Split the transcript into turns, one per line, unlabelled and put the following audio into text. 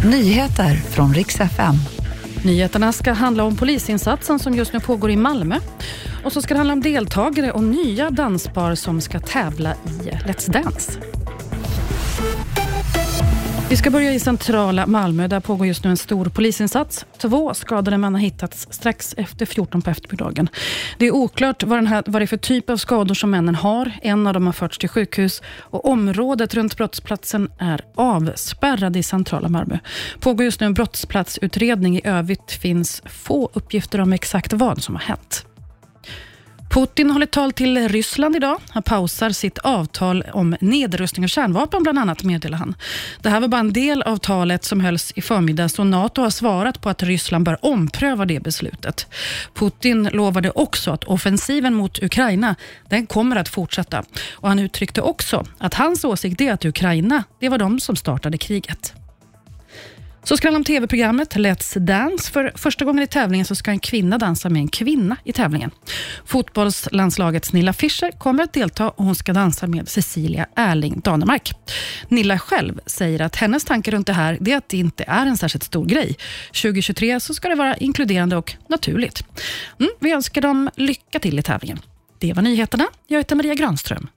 Nyheter från riks FM.
Nyheterna ska handla om polisinsatsen som just nu pågår i Malmö. Och så ska det handla om deltagare och nya danspar som ska tävla i Let's Dance. Vi ska börja i centrala Malmö. Där pågår just nu en stor polisinsats. Två skadade män har hittats strax efter 14 på eftermiddagen. Det är oklart vad, den här, vad det är för typ av skador som männen har. En av dem har förts till sjukhus och området runt brottsplatsen är avspärrad i centrala Malmö. pågår just nu en brottsplatsutredning. I övrigt finns få uppgifter om exakt vad som har hänt. Putin håller tal till Ryssland idag. Han pausar sitt avtal om nedrustning av kärnvapen, bland annat, meddelar han. Det här var bara en del av talet som hölls i förmiddags och NATO har svarat på att Ryssland bör ompröva det beslutet. Putin lovade också att offensiven mot Ukraina den kommer att fortsätta. Och Han uttryckte också att hans åsikt är att Ukraina det var de som startade kriget. Så ska det om tv-programmet Let's Dance. För första gången i tävlingen så ska en kvinna dansa med en kvinna i tävlingen. Fotbollslandslagets Nilla Fischer kommer att delta och hon ska dansa med Cecilia Erling Danemark. Nilla själv säger att hennes tankar runt det här är att det inte är en särskilt stor grej. 2023 så ska det vara inkluderande och naturligt. Mm, vi önskar dem lycka till i tävlingen. Det var nyheterna. Jag heter Maria Granström.